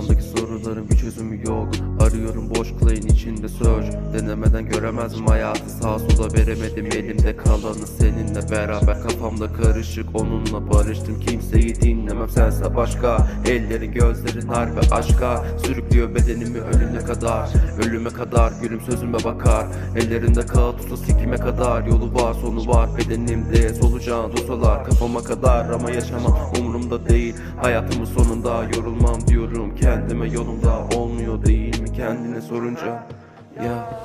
Sorunların bir çözümü yok. Arıyorum boş clay'in içinde söz Denemeden göremezdim hayatı. Sağa sola veremedim elimde kalanı Seninle beraber. Kafamda karışık Onunla barıştım. Kimseyi dinlemem Sense başka. Ellerin gözlerin harbi aşka. Sürüklüyor bedenimi ölüme kadar. Ölüme kadar gülüm sözüme bakar. Ellerinde kağıt tutsa sikime kadar. Yolu var sonu var bedenimde. Solucan dosalar kafama kadar Ama yaşamam umurumda değil. Hayatımın sonunda yorulmam diyorum kendine sorunca Ya